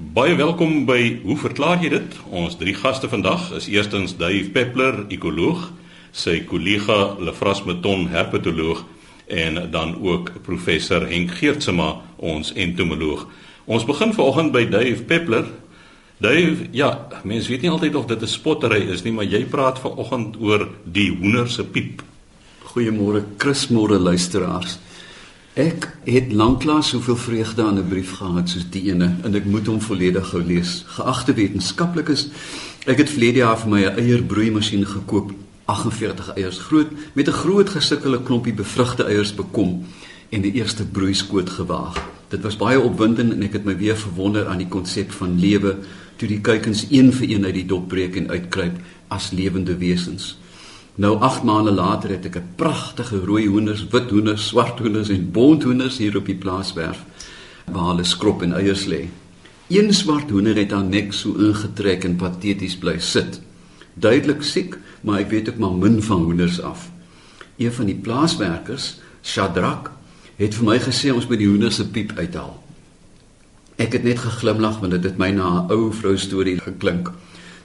Baie welkom by Hoe verklaar jy dit? Ons drie gaste vandag is eerstens Dave Peppler, ekoloog, sy kollega Lefras Meton, herpetoloog en dan ook professor Henk Geertsma, ons entomoloog. Ons begin vanoggend by Dave Peppler. Dave, ja, mense weet nie altyd of dit 'n spottery is nie, maar jy praat vanoggend oor die hoender se piep. Goeiemôre, Chris, môre luisteraars. Ek het lanklaas soveel vreugde aan 'n brief gehad soos die ene en ek moet hom volledig gou lees. Geagte wetenskaplikes, ek het vlede jaar vir my 'n eierbroeimasjien gekoop, 48 eiers groot met 'n groot gesukkelde klompie bevrugte eiers bekom en die eerste broeiskoot gewaag. Dit was baie opwindend en ek het my weer verwonder aan die konsep van lewe toe die kuikens een vir een uit die dop breek en uitkruip as lewende wesens. Nou 8 maande later het ek 'n pragtige rooi hoenders, wit hoenders, swart hoenders en bonthoenders hier op die plaaswerf waar hulle skrop en eiers lê. Een swart hoender het haar nek so ingetrek en pateties bly sit. Duidelik siek, maar ek weet ook maar min van hoenders af. Een van die plaaswerkers, Shadrak, het vir my gesê ons moet die hoenders se piep uithaal. Ek het net geglimlag want dit het my na 'n ou vrou storie geklink.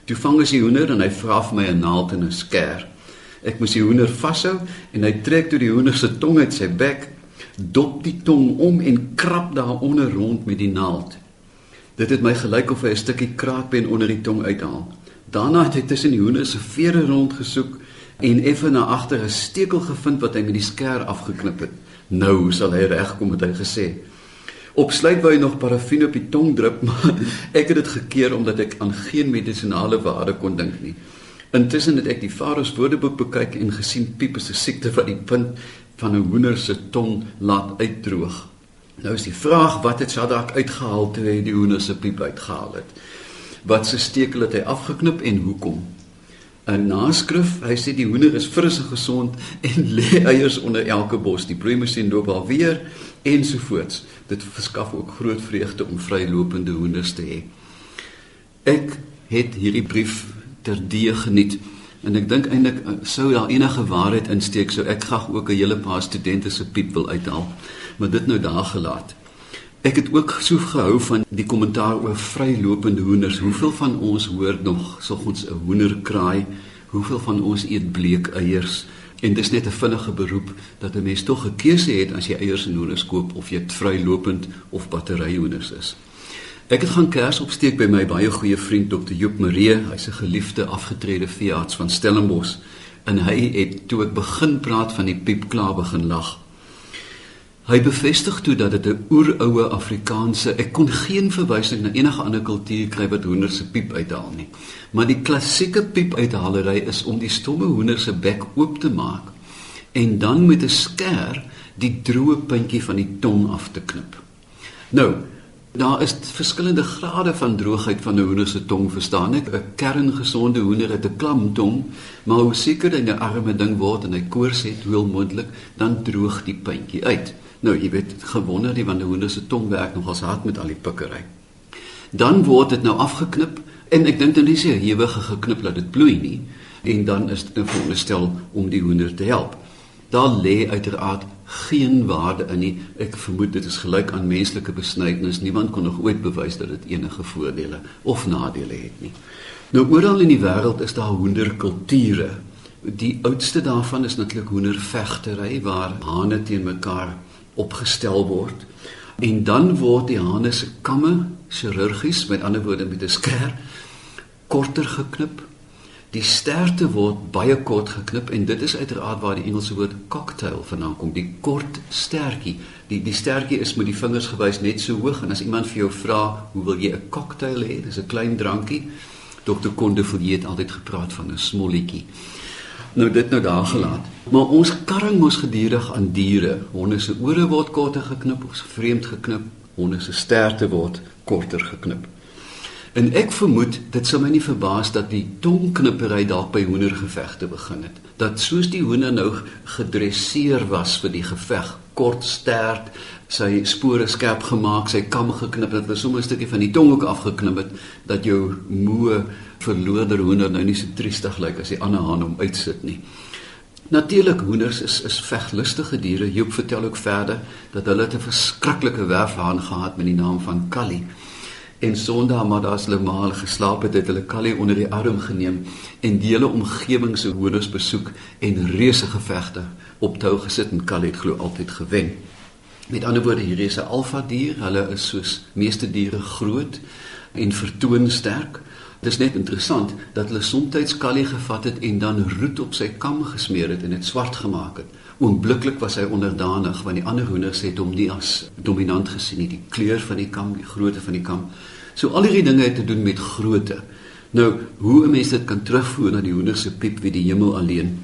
Toe vang ons die hoender en hy vra vir my 'n naald en 'n skêr. Ek moes die hoender vashou en hy trek toe die hoender se tong uit sy bek, dop die tong om en krap daaronder rond met die naald. Dit het my gelyk of hy 'n stukkie kraakbeen onder die tong uithaal. Daarna het hy tussen die hoender se vere rondgesoek en effe na agter 'n stekel gevind wat hy met die skêr afgeknip het. Nou sal hy regkom het hy gesê. Opsluit wou hy nog parafin op die tong drup, maar ek het dit gekeer omdat ek aan geen medisonale waarde kon dink nie. Intussen het ek die Farao se woordeboek bekyk en gesien piep is 'n siekte wat die punt van 'n hoender se tong laat uitdroog. Nou is die vraag wat het Sadak uitgehaal toe hy die hoender se piep uitgehaal het? Wat se stekel het hy afgeknip en hoekom? 'n Naskrif, hy sê die hoender is fris en gesond en lê eiers onder elke bos. Die broeimasjien loop al weer ensovoorts. Dit verskaf ook groot vreugde om vrylopende hoenders te hê. Ek het hierdie brief ter die geniet. En ek dink eintlik eh, sou daar enige waarheid insteek, sou ek graag ook 'n hele paar studente se wil uithaal. Maar dit nou daar gelaat. Ek het ook so gehou van die kommentaar oor vrylopende hoenders. Hoeveel van ons hoor nog so ons 'n hoender kraai? Hoeveel van ons eet bleek eiers? En dis net 'n vinnige beroep dat 'n mens tog 'n keuse het as jy eiers en hoenders koop of jy vrylopend of batteryhoenders is. Ek het gaan kers opsteek by my baie goeie vriend Dr. Joop Maree, hy's 'n geliefde afgetrede veearts van Stellenbosch en hy het toe ek begin praat van die piep klaar begin lag. Hy bevestig toe dat dit 'n oeroue Afrikaanse, ek kon geen verwysing na enige ander kultuur kry wat hoender se piep uithaal nie. Maar die klassieke piep uithalery is om die stomme hoender se bek oop te maak en dan met 'n skêr die droë puntjie van die tong af te knip. Nou, Daar is verskillende grade van droogheid van 'n hoender se tong, verstaan ek? 'n Kerngesonde hoender het 'n klam tong, maar hoe seker hy 'n arme ding word en hy koors het, hoe moontlik dan droog die puntjie uit. Nou, jy weet, gewonder die van 'n hoender se tong werk nogals hard met al die pikkery. Dan word dit nou afgeknip en ek dink dan is hy ewige geknip dat dit bloei nie en dan is dit 'n veronderstel om die hoender te help. Daar lê uiteraard geen waarde in nie. Ek vermoed dit is gelyk aan menslike besnydenis. Niemand kon nog ooit bewys dat dit enige voordele of nadele het nie. Nou oral in die wêreld is daar hoenderkulture. Die oudste daarvan is natuurlik hoendervegtery waar hane teen mekaar opgestel word. En dan word die hane se kamme chirurgies, met ander woorde met 'n skêr korter geknip Die sterte word baie kort geknip en dit is uiteraard waar die Engelse woord cocktail vandaan kom, die kort stertjie. Die die stertjie is met die vingers gewys net so hoog en as iemand vir jou vra, "Hoe wil jy 'n cocktail hê?" Dis 'n klein drankie. Dr. Konde het altyd gepraat van 'n smolletjie. Nou dit nou daar gelaat. Maar ons karring mos gedurig aan diere. Honde se ore word korter geknip of vreemd geknip. Honde se sterte word korter geknip. En ek vermoed dit sou my nie verbaas dat die tongknippery dalk by hoendergevegte begin het. Dat soos die hoender nou gedresseer was vir die geveg, kort stert, sy spore skerp gemaak, sy kam geknip het, was sommer 'n stukkie van die tong ook afgeknip het dat jou moe verloder hoender nou nie so triestig lyk as die ander haan om uitsit nie. Natuurlik hoenders is is veglustige diere. Joop vertel ook verder dat hulle 'n verskriklike werfhaan gehad met die naam van Callie. En Sondag maar daar's hulle maar geslaap het, het hulle Callie onder die arm geneem en die hele omgewing se hoenders besoek en reuse gevegte op tou gesit en Callie het glo altyd gewen. Met ander woorde, hier is 'n alfa dier. Hulle is soos meeste diere groot en vertoon sterk. Dit is net interessant dat hulle soms Callie gevat het en dan roet op sy kam gesmeer het en dit swart gemaak het. Oombliklik was hy onderdanig want die ander hoenders het hom nie as dominant gesien nie, die kleur van die kam, die grootte van die kam. So al hierdie dinge het te doen met grootte. Nou, hoe 'n mens dit kan terugvoer na die hoender se piep wie die hemel alleen.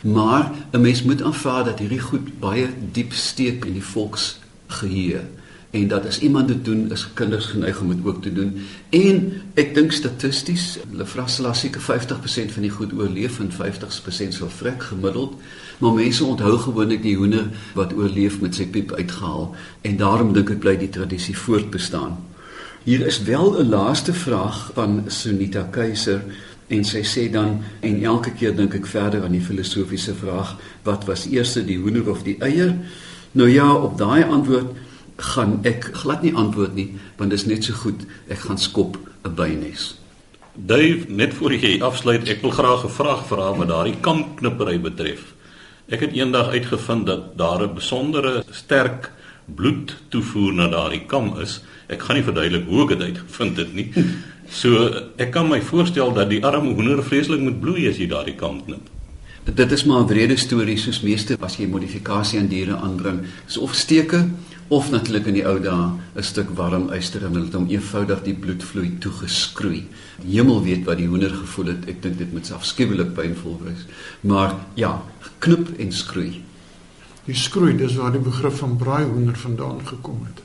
Maar 'n mens moet aanvaar dat hierdie goed baie diep steek in die volksgeheue en dat as iemand dit doen is kinders geneig om dit ook te doen. En ek dink statisties hulle vra seker 50% van die goed oorleef en 50% sal vrek gemiddeld maar mense onthou gewoonlik die hoender wat oorleef met sy piep uitgehaal en daarom dink ek bly die tradisie voortbestaan. Hier is wel 'n laaste vraag van Sunita Keiser en sy sê dan en elke keer dink ek verder aan die filosofiese vraag wat was eers die hoender of die eier? Nou ja op daai antwoord gaan ek glad nie antwoord nie want dit is net so goed ek gaan skop 'n bynes. Dave, net voor jy afsluit, ek wil graag 'n vraag vra wat daardie kampknippery betref. Ek het eendag uitgevind dat daar 'n besondere sterk bloed toevoer na daardie kam is. Ek gaan nie verduidelik hoe ek dit uitgevind het nie. So ek kan my voorstel dat die arme hoender vreeslik moet bloei as jy daardie kam knip. Dit is maar 'n wrede storie soos meeste as jy modifikasie aan diere aanbring. Dis of steke of natuurlik in die ou dae 'n stuk warm yster en hulle het hom eenvoudig die bloedvloei toegeskroei. Hemel weet wat die hoender gevoel het. Ek dink dit moet afskuwelik pynvol wees. Maar ja, knip en skroei. Die skroei, dis waar die begrip van braai hoender vandaan gekom het.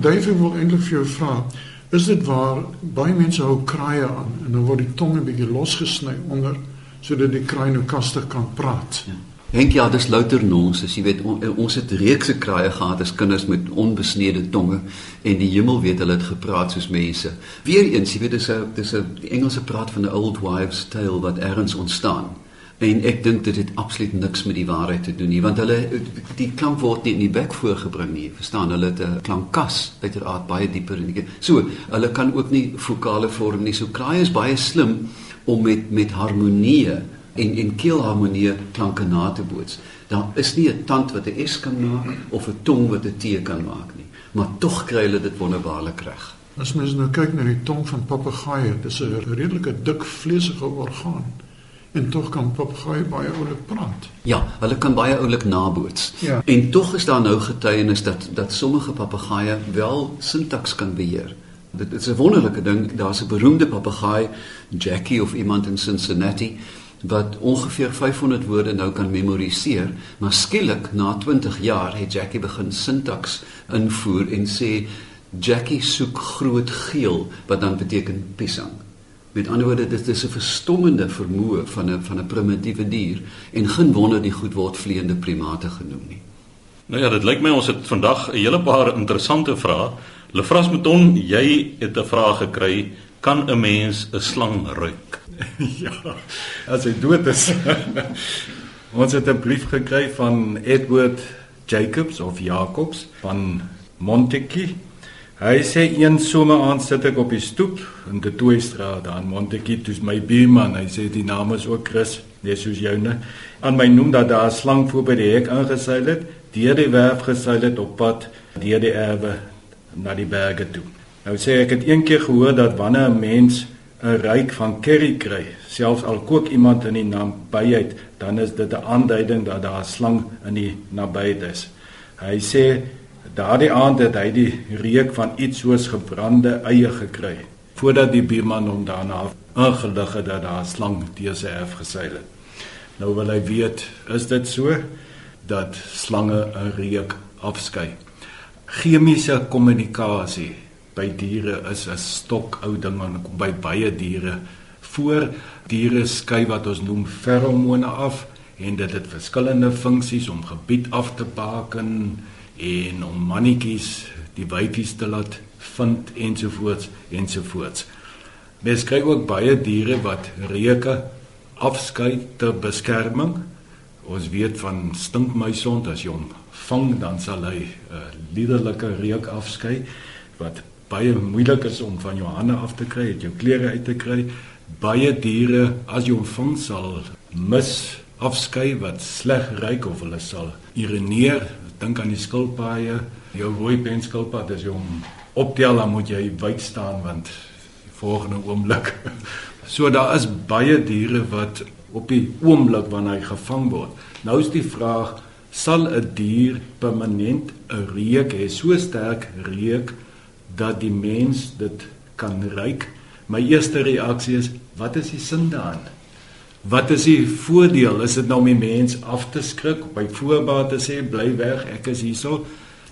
David wil eintlik vir jou vra, is dit waar baie mense hou kraaie aan en dan word die tong 'n bietjie losgesny onder sodat die kraai nou kastig kan praat? Ja. Henk ja, dis louter nonsens. Jy weet on, ons het reekse kraaie gehad as kinders met onbesnede tonge en die hemel weet hulle het gepraat soos mense. Weereens, jy weet dis 'n dis 'n die Engelse praat van 'n old wives tale wat ergens ontstaan. En ek dink dit het absoluut niks met die waarheid te doen nie, want hulle die klank word nie in die bek voorgebring nie. Verstaan? Hulle het 'n klankkas uiteraard baie dieper in die. So, hulle kan ook nie vokale vorm nie. So kraaie is baie slim om met met harmonie en en keelharmonie klanke na te boots. Daar is nie 'n tand wat 'n S kan maak of 'n tong wat 'n T kan maak nie, maar tog kry hulle dit wonderbaarlik reg. As mens nou kyk na die tong van papegaaie, dis 'n redelike dik vleesige orgaan. En tog kan papegaai baie oulik praat. Ja, hulle kan baie oulik naboots. Ja. En tog is daar nou getuienis dat dat sommige papegaaie wel sintaks kan beheer. Dit is 'n wonderlike ding. Daar's 'n beroemde papegaai, Jackie of iemand in Cincinnati wat ongeveer 500 woorde nou kan memoriseer, maar skielik na 20 jaar het Jackie begin sintaks invoer en sê Jackie soek groot geel wat dan beteken piesang. Met ander woorde dit is 'n verstommende vermoë van 'n van 'n primitiewe dier en geen wonder die goed word vleiende primate genoem nie. Nou ja, dit lyk my ons het vandag 'n hele paar interessante vrae. Lefras Mouton, jy het 'n vraag gekry, kan 'n mens 'n slang ruik? ja, as hy dood is. Ons het 'n brief gekry van Edward Jacobs of Jacobs van Montetjie. Hy sê een somer aand sit ek op die stoep in die Toestraat daar in Montetjie, dis my buurman. Hy sê die naam is ook Chris, net soos joune. Aan my noem dat daar 'n slang voor by die hek aangeseil het, deur die werf geseil het op pad deur die erwe na die berge toe. Nou sê ek het een keer gehoor dat wanneer 'n mens 'n ryk van curry kry, selfs al kook iemand in die nabyheid, dan is dit 'n aanduiding dat daar 'n slang in die nabyheid is. Hy sê daardie aand het hy die reuk van iets soos gebrande eie gekry voordat die buurman hom daarna ingelig het dat daar 'n slang deur sy erf geseil het. Nou wil hy weet, is dit so dat slange 'n reuk afskei? Chemiese kommunikasie by diere is 'n stokou ding en kom by baie diere voor diere skei wat ons noem feromone af en dit het verskillende funksies om gebied af te baken en om mannetjies die wyfies te laat vind ensovoorts ensovoorts. Mens kry ook baie diere wat reuke afskei ter beskerming. Ons weet van stinkmuisond as jy hom vang dan sal hy 'n uh, liderlike reuk afskei wat baie moeilik is om van jou hande af te kry, uit jou klere uit te kry. Baie diere as jy hom vang sal mis afskei wat sleg ruik of hulle sal urineer. Dink aan die skilpaaie, jou rooi penskilpad as jy hom optel dan moet jy wyd staan want volgende oomblik. So daar is baie diere wat op die oomblik wanneer hy gevang word. Nou is die vraag sal 'n dier permanent 'n reuk hê, so sterk reuk dat die mens dit kan ruik. My eerste reaksie is wat is die sin daarin? Wat is die voordeel? Is dit nou om die mens af te skrik, by voorbaat te sê bly weg, ek is hierso?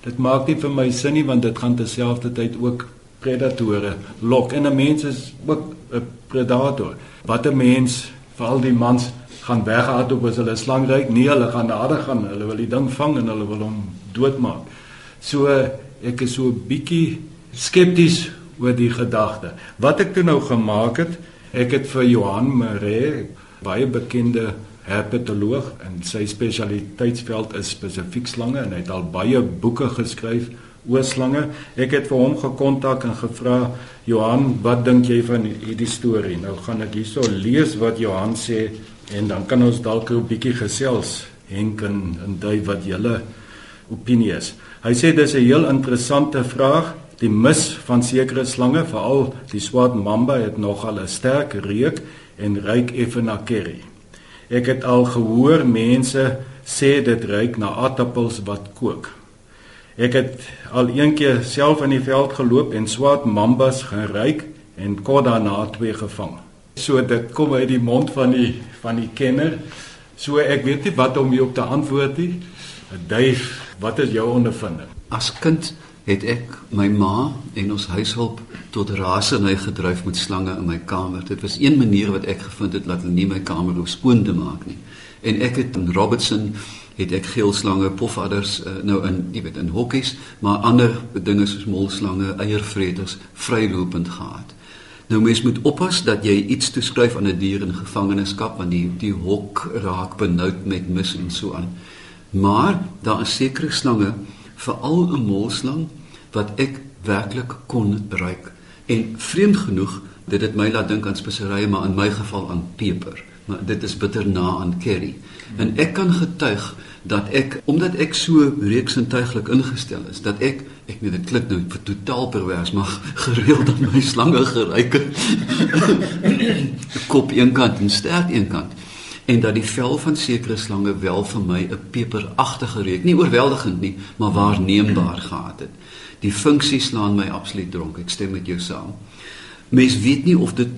Dit maak nie vir my sin nie want dit gaan terselfdertyd ook predatore lok en 'n mens is ook 'n predator. Wat 'n mens veral die mans gaan weghardop as hulle slang ryk, nee, hulle gaan nader gaan, hulle wil die ding vang en hulle wil hom doodmaak. So ek is so 'n bietjie skepties oor die gedagte. Wat ek toe nou gemaak het, ek het vir Johan Maree, baie bekende herpetoloog en sy spesialiteitsveld is spesifiek slange en hy het al baie boeke geskryf oor slange. Ek het vir hom gekontak en gevra, "Johan, wat dink jy van hierdie storie?" Nou gaan ek hierso lees wat Johan sê en dan kan ons dalk 'n bietjie gesels Henk en, en dui wat julle opinie is. Hy sê dis 'n heel interessante vraag. Die mis van sekere slange, veral die swart mamba het nogal 'n sterk reuk en ruik effe na curry. Ek het al gehoor mense sê dit ruik na aardappels wat kook. Ek het al eendag self in die veld geloop en swart mambas geruik en kort daarna twee gevang. So dit kom uit die mond van die van die kenner. So ek weet nie wat om hierop te antwoord nie. Duif, wat is jou ondervinding? As kind het ek my ma en ons huishulp tot rasernay gedryf met slange in my kamer. Dit was een manier wat ek gevind het dat hulle nie my kamer hoef skoon te maak nie. En ek het in Robertson het ek geelslange, pofadders uh, nou in, jy weet, in hokkies, maar ander dinge soos molslange, eiervreters vrylopend gehad. Nou mens moet oppas dat jy iets toeskryf aan 'n dier in gevangenskap want die die hok raak benoud met mis en so aan. Maar daar is sekere slange, veral 'n molslang wat ek werklik kon ruik. En vreemd genoeg, dit het my laat dink aan speserye, maar in my geval aan peper. Maar dit is bitter na aan curry. En ek kan getuig dat ek omdat ek so reeksintuiglik ingestel is, dat ek ek weet dit klink nou vir totaal pervers, maar gereeld aan my slange geruik het. Kop een kant en stert een kant en dat die vel van sekere slange wel vir my 'n peperagtige reuk, nie oorweldigend nie, maar waarneembaar gehad het. Die funksie slaan my absoluut dronk. Ek stem met jou saam. Mens weet nie of dit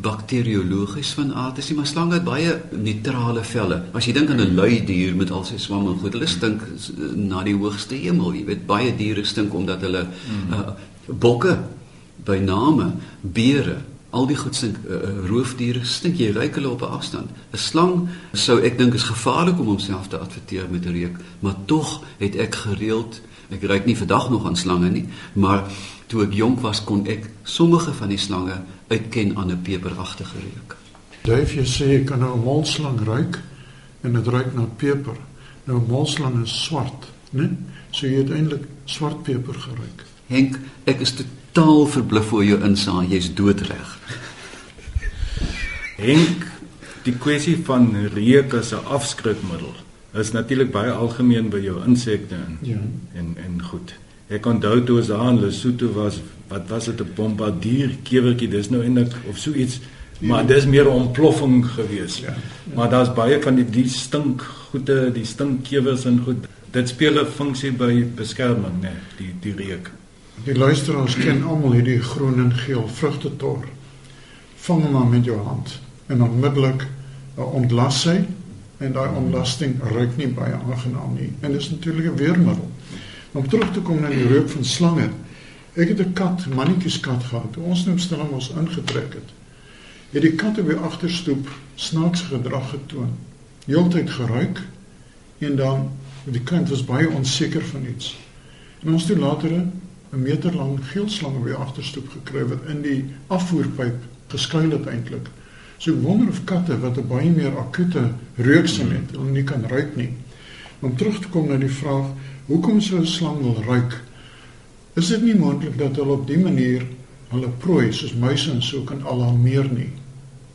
bakteriologies van aard is nie, maar slange het baie neutrale velle. As jy dink aan 'n lui dier met al sy swamme en goed, hulle stink na die hoogste hemel. Jy weet baie diere stink omdat hulle uh, bokke by name, beere al die goed stink uh, roofdiere stink jy ruik hulle op 'n afstand 'n slang sou ek dink is gevaarlik om homself te adverteer met 'n reuk maar tog het ek gereeld ek ruik nie vandag nog aan slange nie maar toe ek jonk was kon ek sommige van die slange uitken aan 'n peperagtige reuk Duif jy sê jy kan nou 'n molslang ruik en dit ruik na peper nou molslang is swart né so jy het eintlik swart peper geruik Henk ek is totaal verbluf oor jou insaag, jy's doodreg. Henk, die kwessie van reuk as 'n afskrikmiddel is natuurlik baie algemeen by jou insekte en ja. en en goed. Ek onthou toe ons daar in Lesotho was, wat was dit 'n bombardier kewertjie, dis nou eintlik of so iets, maar dis meer 'n ontploffing gewees. Ja. Maar daar's baie van die die stink goede, die stinkkewers en goed. Dit speel 'n funksie by beskerming, né, die die reuk. Die luisteraars ken almal hierdie groen en geel vrugtetor. Vang hom maar met jou hand en onmiddellik uh, ontlas hy en daai ontlasting ruik nie baie aangenaam nie. En dis natuurlik 'n weermiddel. Om terug te kom na die reuk van slange. Ek het 'n kat, mannetjieskat gehad. Toe ons stil ons ingetrek het. Het die kat op die agterstoep snaaks gedrag getoon. Heeltyd geruik en dan die kind was baie onseker van iets. En ons toe later 'n meter lang geelslang op die agterstoep gekry wat in die afvoerpyp geskuil het eintlik. So ek wonder of katte wat 'n baie meer akute reuksin het, hulle nie kan ruik nie. Om terug te kom na die vraag, hoekom sou 'n slang wil ruik? Is dit nie moontlik dat hulle op die manier hulle prooi soos muise en so kan alarmeer nie?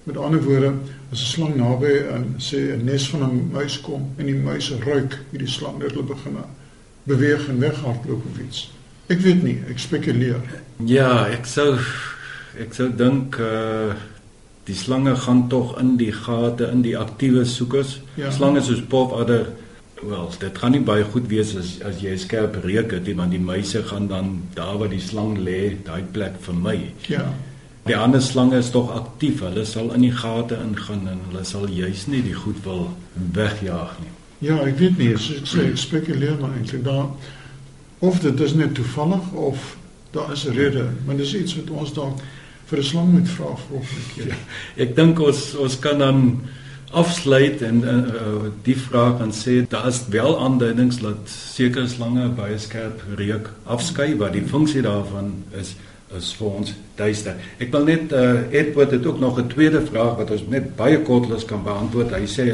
Met ander woorde, as 'n slang naby aan sê 'n nes van 'n muis kom en die muise ruik hierdie slang dat hulle begin beweeg en weghardloop of iets. Ek weet nie, ek spekuleer. Ja, ek sou ek sou dink uh die slange gaan tog in die gate in die aktiewe soekers. Ja. Slange soos popadder wel, dit gaan nie baie goed wees as as jy skerp reuk het nie, want die muise gaan dan daar waar die slang lê, daai plek vermy. Ja. Die ander slange is tog aktief. Hulle sal in die gate ingaan en hulle sal juis nie die goed wil wegjaag nie. Ja, ek weet nie, so ek sê ek spekuleer maar eintlik daar of dit is net toevallig of daar is 'n rede, maar dis iets wat ons dalk vir 'n slang moet vra volgende keer. Ek dink ons ons kan dan afsluit en uh, uh, die vraag kan sê daar is wel aanduidings dat sekere slange baie skerp reuk afskei wat die funksie daarvan is is vir ons duister. Ek wil net uh, Edward het ook nog 'n tweede vraag wat ons net baie kortliks kan beantwoord. Hy sê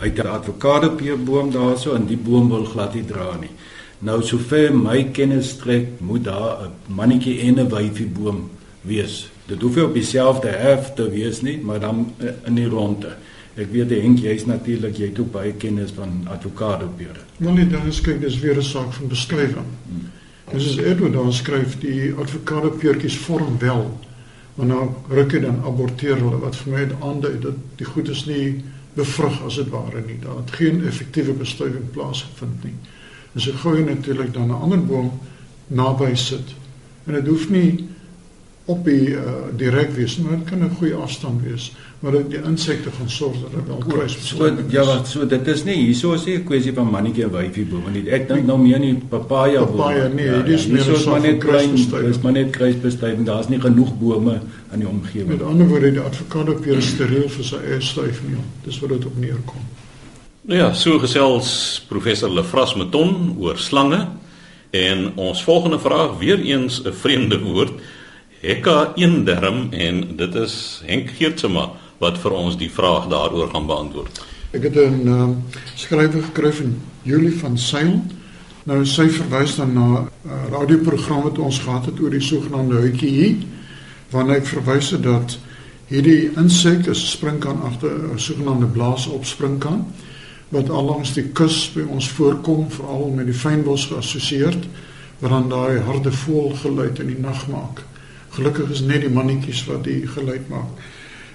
hy het 'n avokadopeerboom daarso en die boom wil glad nie dra nie. Nou sover my kennis strek, moet daar 'n mannetjie en 'n wyfie boom wees. Dit hoef nie op dieselfde erf te wees nie, maar dan uh, in die ronde. Ek weet Henk, jy's natuurlik jy het ook baie kennis van avokadopeere. Maar net dan is kyk, dis weer 'n saak van beskrywing. Hmm. Dis is Edward daar skryf die advokate peertjies vorm wel. Maar nou ruk hy dan aborteer hulle wat vir my aandui dat die goed is nie bevrug as dit ware nie. Daar het geen effektiewe bestuiving plaasgevind nie. En so gou jy natuurlik dan 'n ander boom naby sit. En dit hoef nie op die uh, direk wees, maar dit kan 'n goeie afstand wees, maar dit die insekte gaan sorg dat hulle wel kruis. So ja, wat so dit is nie hierso is nie 'n kwessie van mannetjie en wyfie boom nie. Ek dink nou meer nie papaja boom. Papaja nee, ja, dit is ja, meer so maar net klein, dis maar net kruisbestuiving. Daar's nie genoeg bome in die omgewing. Met ander woorde, die advokate peer steriel vir sy eie stuif nie. Dis wat dit op neerkom. Nou ja, so gesels professor Lefras Meton oor slange en ons volgende vraag weer eens 'n vreemde woord. Hekka eenderm en dit is Henk Geertsma wat vir ons die vraag daaroor gaan beantwoord. Ek het 'n uh, skrywer gekry van Julie van Sail. Nou sy verwys dan na 'n uh, radioprogram wat ons gehad het oor die sogenaamde huitjie hier, waarin ek verwys het dat hierdie insek is springkan agter 'n sogenaamde blaasopspringkan wat allangs die kus by ons voorkom, veral met die fynbos geassosieerd, wat dan daai harde voël geluid in die nag maak. Gelukkig is net die mannetjies wat die geluid maak.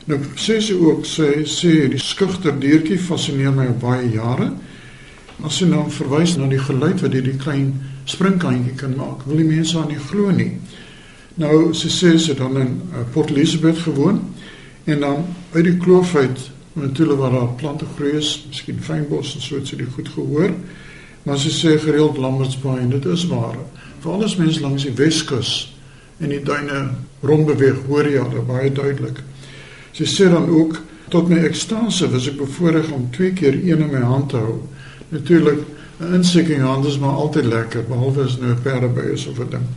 Nou sê sy ook sê sê die skugter diertjie fascineer my al baie jare. As sy nou verwys na die geluid wat hierdie klein springkantjie kan maak, wil die mense aan nie glo nie. Nou sy sê sy dan in uh, Port Elizabeth gewoon en dan uit die kloof uit natuurlik waar daar plante groei is, miskien fynbos en so het sy dit goed gehoor. Maar sy sê gereeld Lambert's Bay en dit is waar. Veral as mense langs die Weskus en die duine rondbeweeg, hoor jy al baie duidelik. Sy sê dan ook tot my ekstase was ek bevoorreg om twee keer een in my hand te hou. Natuurlik 'n insek in hand is maar altyd lekker behalwe as nou 'n perdeby is of 'n ding.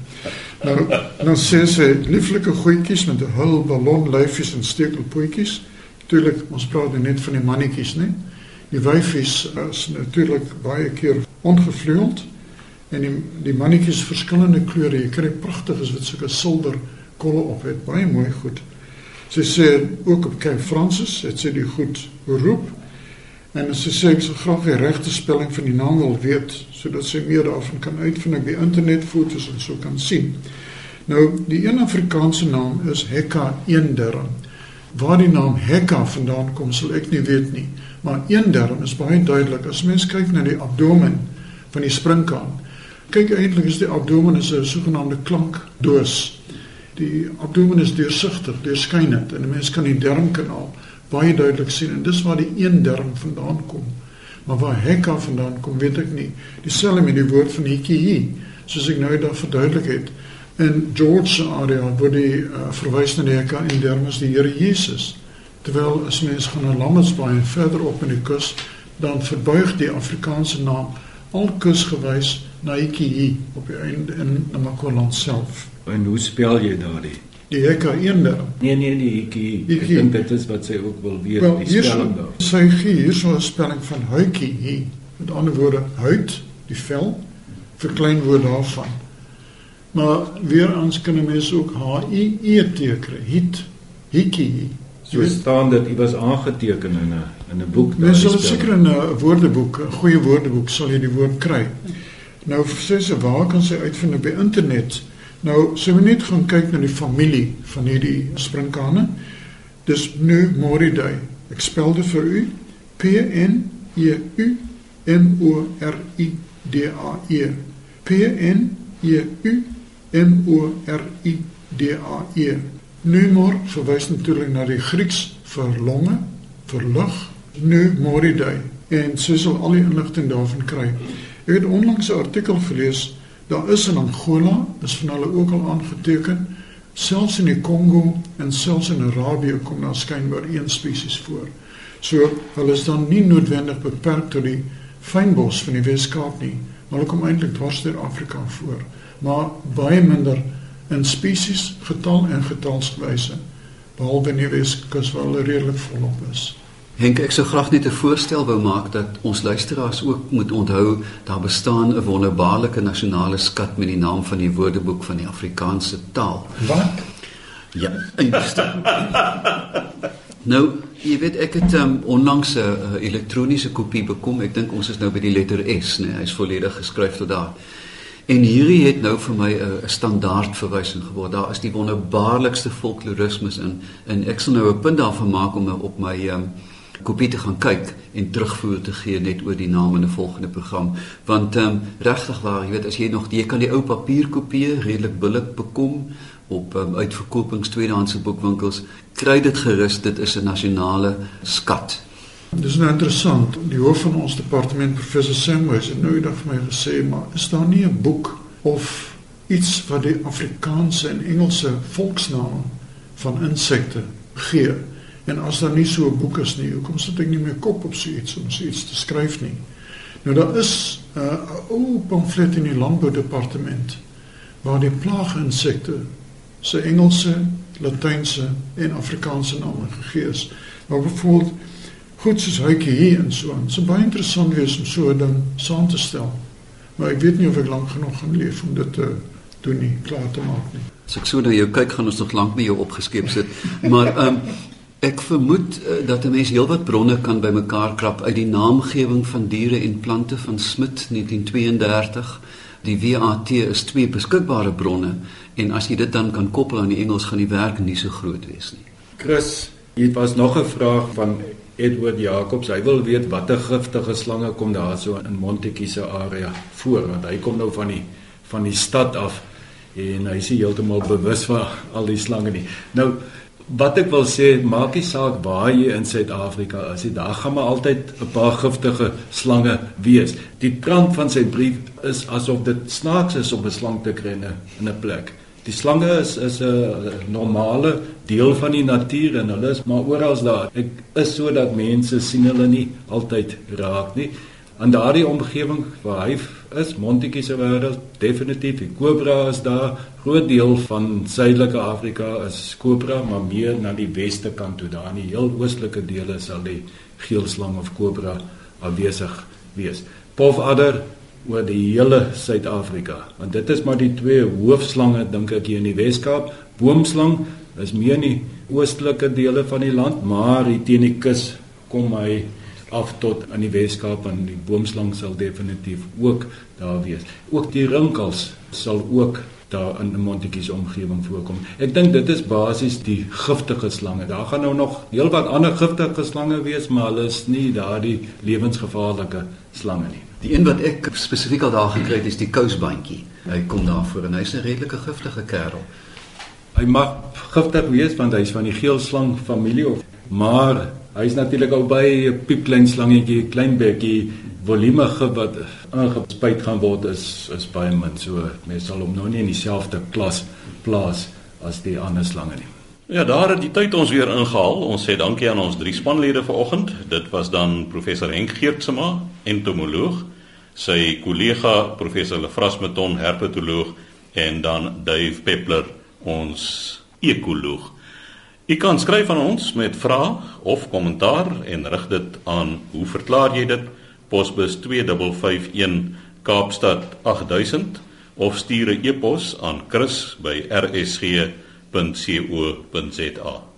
Nou dan sê sy lieflike goetjies met 'n hul ballon lyfies en stekelpootjies. Natuurlik ons praat nou net van die mannetjies, né? Die wyfies is natuurlik baie keer ongevleueld en die die mannetjies verskillende kleure. Jy kry pragtiges wat sulke silwer kolle op het. Baie mooi goed. Sy sê ook op Cape Francis het sy die goed roep en sy sê ek sou graag die regte spelling van die naam wil weet sodat sy meer daarvan kan uitvind op die internet foto's en so kan sien. Nou die een Afrikaanse naam is Hekka eenderm. Waar die naam Hekka vandaan kom sal ek nie weet nie, maar eenderm is baie duidelik as mens kyk na die abdomen van die springkaan. Kyk eintlik is die abdomen is 'n sogenaamde klankdoos. Die abdomen is deursigtig, deurskynend en 'n mens kan die darmkanaal baie duidelik sien en dis waar die een darm vandaan kom. Maar waar Hekka vandaan kom, weet ek nie. Dieselfde met die woord van hikie, soos ek nou daar verduidelik het. In George se area word die uh, verwys na die Hekka en darm is die Here Jesus. Terwyl as mens gaan na Lammertsbaai en verder op in die kus, dan verbuig die Afrikaanse naam al kusgewys na hikie op die einde in Namakoland self. En hoe spel jy daardie? Die Hekka eenderm. Nee nee nee, hikkie. Ek dink dit is wat sy ook wil weet, Wel, die spelling daar. sy gee hier so 'n spelling van huitjie hier. Met ander woorde, huid, die vel, verklein woord daarvan. Maar weer eens kan 'n mens ook H I E T kry. Hit. Hiki. So staan dit iewers aangeteken in 'n in 'n boek. Mens sal seker in 'n woordeboek, 'n goeie woordeboek sal jy die woord kry. Nou sê sy waar kan sy uitvind op die internet? Nou so we net gaan kyk na die familie van hierdie sprinkane. Dis nu Moridae. Ek spel dit vir u. P N E U M O R I D A E. P N E U M O R I D A E. Numor verwys natuurlik na die Grieks vir longe, vir lug, Numoridae en sy sal al die inligting daarvan kry. Ek het onlangs 'n artikel gelees, daar is in Angola, is van hulle ook al aangeteken, selfs in die Kongo en selfs in Arabië kom daar skynbaar een spesies voor. So hulle is dan nie noodwendig beperk tot die fynbos van die Weskaap nie, maar hulle kom eintlik dwars deur Afrika voor, maar baie minder in spesies, getal en getalswyse behalwe in die Weskus waar hulle redelik volop is. Henk, ek sou graag net 'n voorstel wou maak dat ons luisteraars ook moet onthou daar bestaan 'n wonderbaarlike nasionale skat met die naam van die Woordeboek van die Afrikaanse taal. Wat? Ja, inderdaad. nou, jy weet ek het um, onlangs 'n uh, elektroniese kopie bekom. Ek dink ons is nou by die letter S, nee, hy's volledig geskryf tot daar. En hierdie het nou vir my 'n standaard verwysing geword. Daar is die wonderbaarlikste folklorismes in en ek sal nou 'n punt daarvan maak om op my um, kopie te gaan kyk en terugvoer te gee net oor die naam in 'n volgende program. Want ehm um, regtig waar jy weet as jy nog jy kan die ou papierkopieë redelik billik bekom op um, uitverkopings tweedehandse boekwinkels. Kry dit gerus dit is 'n nasionale skat. Dis nou interessant. Die hoof van ons departement professor Samwys het nou eendag vir my gesê maar is daar nie 'n boek of iets wat die Afrikaanse en Engelse volksname van insekte gee En as daar nie so 'n boek is nie, hoekom sit ek nie my kop op so iets om so iets te skryf nie? Nou daar is 'n uh, ou pamflet in die landboudepartement waar die plaaginsekte se Engelse, Latynse en Afrikaanse name gegee is. Maar byvoorbeeld goed soos hykie hier en so aan. Dit sou baie interessant wees om so 'n ding saam te stel. Maar ek weet nie of ek lank genoeg gaan leef om dit te doen nie, klaar te maak nie. As ek so na jou kyk, gaan ons nog lank met jou opgeskep sit. Maar ehm um, Ek vermoed uh, dat 'n mens heelwat bronne kan bymekaar krap uit die naamgewing van diere en plante van Smit 1932. Die WAT is twee beskikbare bronne en as jy dit dan kan koppel aan die Engels gaan die werk nie so groot wees nie. Chris, hier was nog 'n vraag van Edward Jacobs. Hy wil weet watter giftige slange kom daar so in Montetjie se area voor want hy kom nou van die van die stad af en hy is heeltemal bewus van al die slange nie. Nou wat ek wil sê, maak nie saak waar jy in Suid-Afrika is nie, daar gaan maar altyd 'n paar giftige slange wees. Die trant van sy brief is asof dit snaaks is om 'n slang te kry in 'n plek. Die slange is is 'n normale deel van die natuur en hulle is maar oral daar. Ek is sodat mense sien hulle nie altyd raak nie. In daardie omgewing waar hy is Montetjie se wêreld definitief die kobra is daar. Groot deel van suidelike Afrika is kobra maar meer na die weste kant toe daar. In die heel oostelike dele sal die geelslang of kobra afwesig wees. Pofadder oor die hele Suid-Afrika want dit is maar die twee hoofslange dink ek hier in die Weskaap. Boomslang is meer in die oostelike dele van die land maar hier teen die kus kom hy af tot aan die Weskaap en die boomslang sal definitief ook daar wees. Ook die rinkels sal ook daar in 'n Montetjie se omgewing voorkom. Ek dink dit is basies die giftige slange. Daar gaan nou nog heelwat ander giftige slange wees, maar hulle is nie daardie lewensgevaarlike slange nie. Die een wat ek spesifiek al daar gekry het is die kousbandjie. Hy kom daar voor en hy's 'n redelike giftige kerel. Hy mag giftig wees want hy's van die geelslang familie of maar Hy is natuurlik ook by 'n piepklein slangetjie, klein bekkie volume wat aangespuit gaan word is is baie min. So mense sal hom nou nie in dieselfde klas plaas as die ander slange nie. Ja, daar het die tyd ons weer ingehaal. Ons sê dankie aan ons drie spanlede vanoggend. Dit was dan professor Henk Geertsma, entomoloog, sy kollega professor Lefras Meton, herpetoloog en dan Dave Peppler, ons ekoloog. U kan skryf aan ons met vrae of kommentaar en rig dit aan hoe verklaar jy dit Posbus 2551 Kaapstad 8000 of stuur 'n e-pos aan chris@rsg.co.za.